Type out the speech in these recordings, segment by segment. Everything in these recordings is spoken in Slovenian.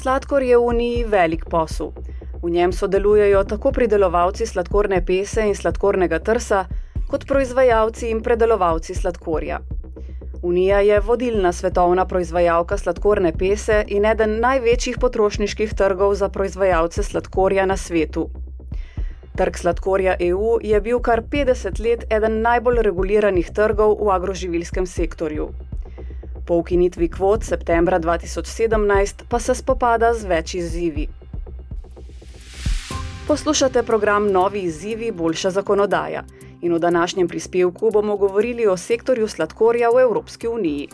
Sladkor je v Uniji velik posel. V njem sodelujejo tako pridelovalci sladkorne pese in sladkornega trsa, kot proizvajalci in predelovalci sladkorja. Unija je vodilna svetovna proizvajalka sladkorne pese in eden največjih potrošniških trgov za proizvajalce sladkorja na svetu. Trg sladkorja EU je bil kar 50 let eden najbolj reguliranih trgov v agroživilskem sektorju. Po ukinitvi kvot septembra 2017 pa se spopada z več izzivi. Poslušate program Novi izzivi, boljša zakonodaja. In v današnjem prispevku bomo govorili o sektorju sladkorja v Evropski uniji.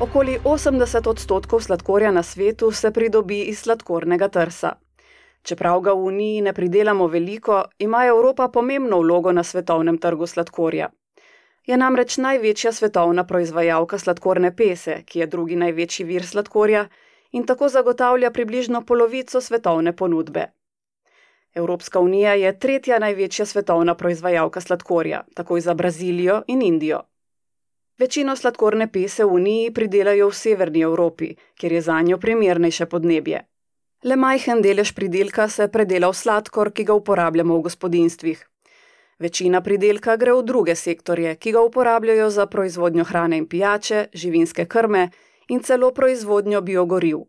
Okoli 80 odstotkov sladkorja na svetu se pridobi iz sladkornega trsa. Čeprav ga v Uniji ne pridelamo veliko, ima Evropa pomembno vlogo na svetovnem trgu sladkorja. Je namreč največja svetovna proizvajalka sladkorne pese, ki je drugi največji vir sladkorja in tako zagotavlja približno polovico svetovne ponudbe. Evropska unija je tretja največja svetovna proizvajalka sladkorja, takoj za Brazilijo in Indijo. Večino sladkorne pese v Uniji pridelajo v severni Evropi, kjer je za njo primernejše podnebje. Le majhen delež pridelka se predela v sladkor, ki ga uporabljamo v gospodinstvih. Večina pridelka gre v druge sektorje, ki ga uporabljajo za proizvodnjo hrane in pijače, živinske krme in celo proizvodnjo biogoriv.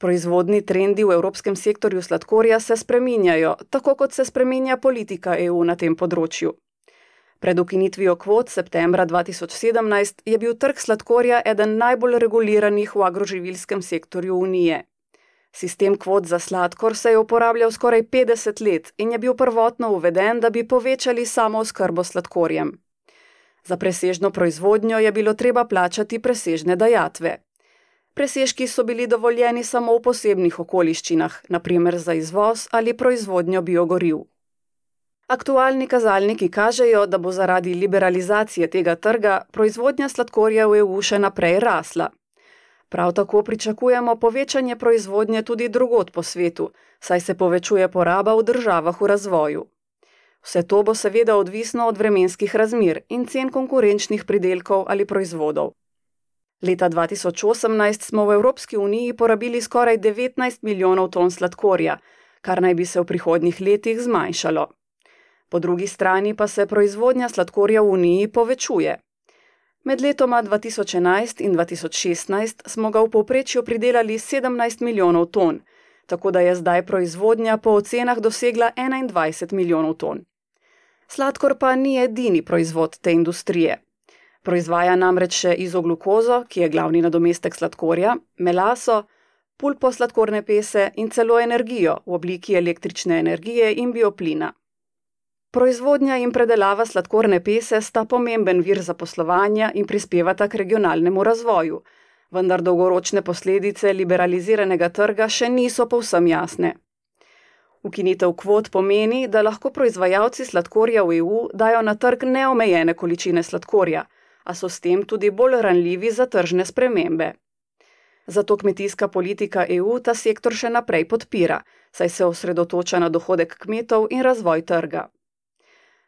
Proizvodni trendi v evropskem sektorju sladkorja se spreminjajo, tako kot se spreminja politika EU na tem področju. Pred ukinitvijo kvot septembra 2017 je bil trg sladkorja eden najbolj reguliranih v agroživilskem sektorju Unije. Sistem kvot za sladkor se je uporabljal skoraj 50 let in je bil prvotno uveden, da bi povečali samo oskrbo sladkorjem. Za presežno proizvodnjo je bilo treba plačati presežne dajatve. Presežki so bili dovoljeni samo v posebnih okoliščinah, naprimer za izvoz ali proizvodnjo biogoriv. Aktualni kazalniki kažejo, da bo zaradi liberalizacije tega trga proizvodnja sladkorja v EU še naprej rasla. Prav tako pričakujemo povečanje proizvodnje tudi drugot po svetu, saj se povečuje poraba v državah v razvoju. Vse to bo seveda odvisno od vremenskih razmer in cen konkurenčnih pridelkov ali proizvodov. Leta 2018 smo v Evropski uniji porabili skoraj 19 milijonov ton sladkorja, kar naj bi se v prihodnjih letih zmanjšalo. Po drugi strani pa se proizvodnja sladkorja v uniji povečuje. Med letoma 2011 in 2016 smo ga v povprečju pridelali 17 milijonov ton, tako da je zdaj proizvodnja po ocenah dosegla 21 milijonov ton. Sladkor pa ni edini proizvod te industrije. Proizvaja namreč še izoglukozo, ki je glavni nadomestek sladkorja, melaso, pulpo sladkorne pese in celo energijo v obliki električne energije in bioplina. Proizvodnja in predelava sladkorne pese sta pomemben vir zaposlovanja in prispevata k regionalnemu razvoju, vendar dolgoročne posledice liberaliziranega trga še niso povsem jasne. Ukinitev kvot pomeni, da lahko proizvajalci sladkorja v EU dajo na trg neomejene količine sladkorja, a so s tem tudi bolj ranljivi za tržne spremembe. Zato kmetijska politika EU ta sektor še naprej podpira, saj se osredotoča na dohodek kmetov in razvoj trga.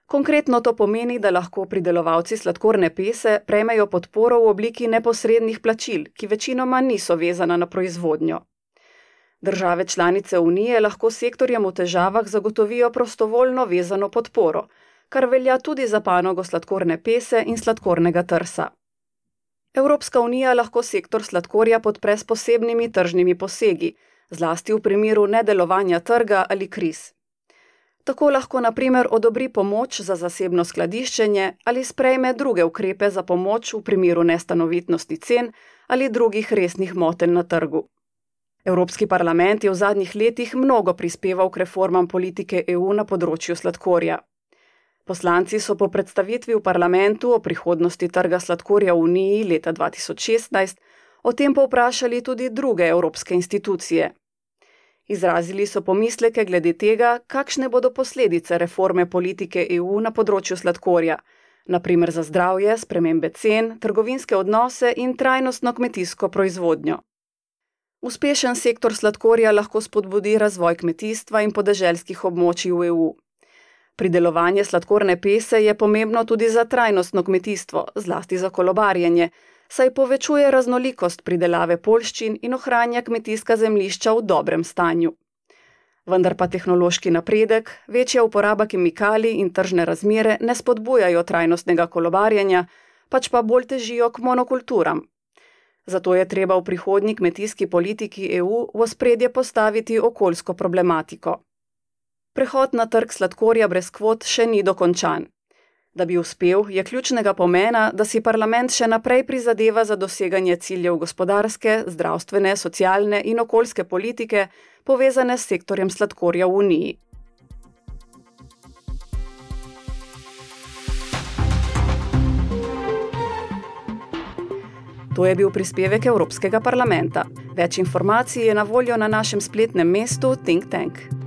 Konkretno to pomeni, da lahko pridelovalci sladkorne pese prejmejo podporo v obliki neposrednih plačil, ki večinoma niso vezana na proizvodnjo. Države članice Unije lahko sektorjem v težavah zagotovijo prostovoljno vezano podporo, kar velja tudi za panogo sladkorne pese in sladkornega trsa. Evropska unija lahko sektor sladkorja podpre s posebnimi tržnimi posegi, zlasti v primeru nedelovanja trga ali kriz. Tako lahko na primer odobri pomoč za zasebno skladiščenje ali sprejme druge ukrepe za pomoč v primeru nestanovitnosti cen ali drugih resnih motenj na trgu. Evropski parlament je v zadnjih letih mnogo prispeval k reformam politike EU na področju sladkorja. Poslanci so po predstavitvi v parlamentu o prihodnosti trga sladkorja v Uniji leta 2016 o tem povprašali tudi druge evropske institucije. Izrazili so pomisleke glede tega, kakšne bodo posledice reforme politike EU na področju sladkorja, naprimer za zdravje, spremembe cen, trgovinske odnose in trajnostno kmetijsko proizvodnjo. Uspešen sektor sladkorja lahko spodbudi razvoj kmetijstva in podeželskih območij v EU. Pridelovanje sladkorne pese je pomembno tudi za trajnostno kmetijstvo, zlasti za kolobarjenje, saj povečuje raznolikost pridelave polščin in ohranja kmetijska zemljišča v dobrem stanju. Vendar pa tehnološki napredek, večja uporaba kemikalij in tržne razmere ne spodbujajo trajnostnega kolobarjenja, pač pa bolj težijo k monokulturam. Zato je treba v prihodnji kmetijski politiki EU v spredje postaviti okoljsko problematiko. Prehod na trg sladkorja brez kvot še ni dokončan. Da bi uspel, je ključnega pomena, da si parlament še naprej prizadeva za doseganje ciljev gospodarske, zdravstvene, socialne in okoljske politike, povezane s sektorjem sladkorja v Uniji. To je bil prispevek Evropskega parlamenta. Več informacij je na voljo na našem spletnem mestu Think Tank.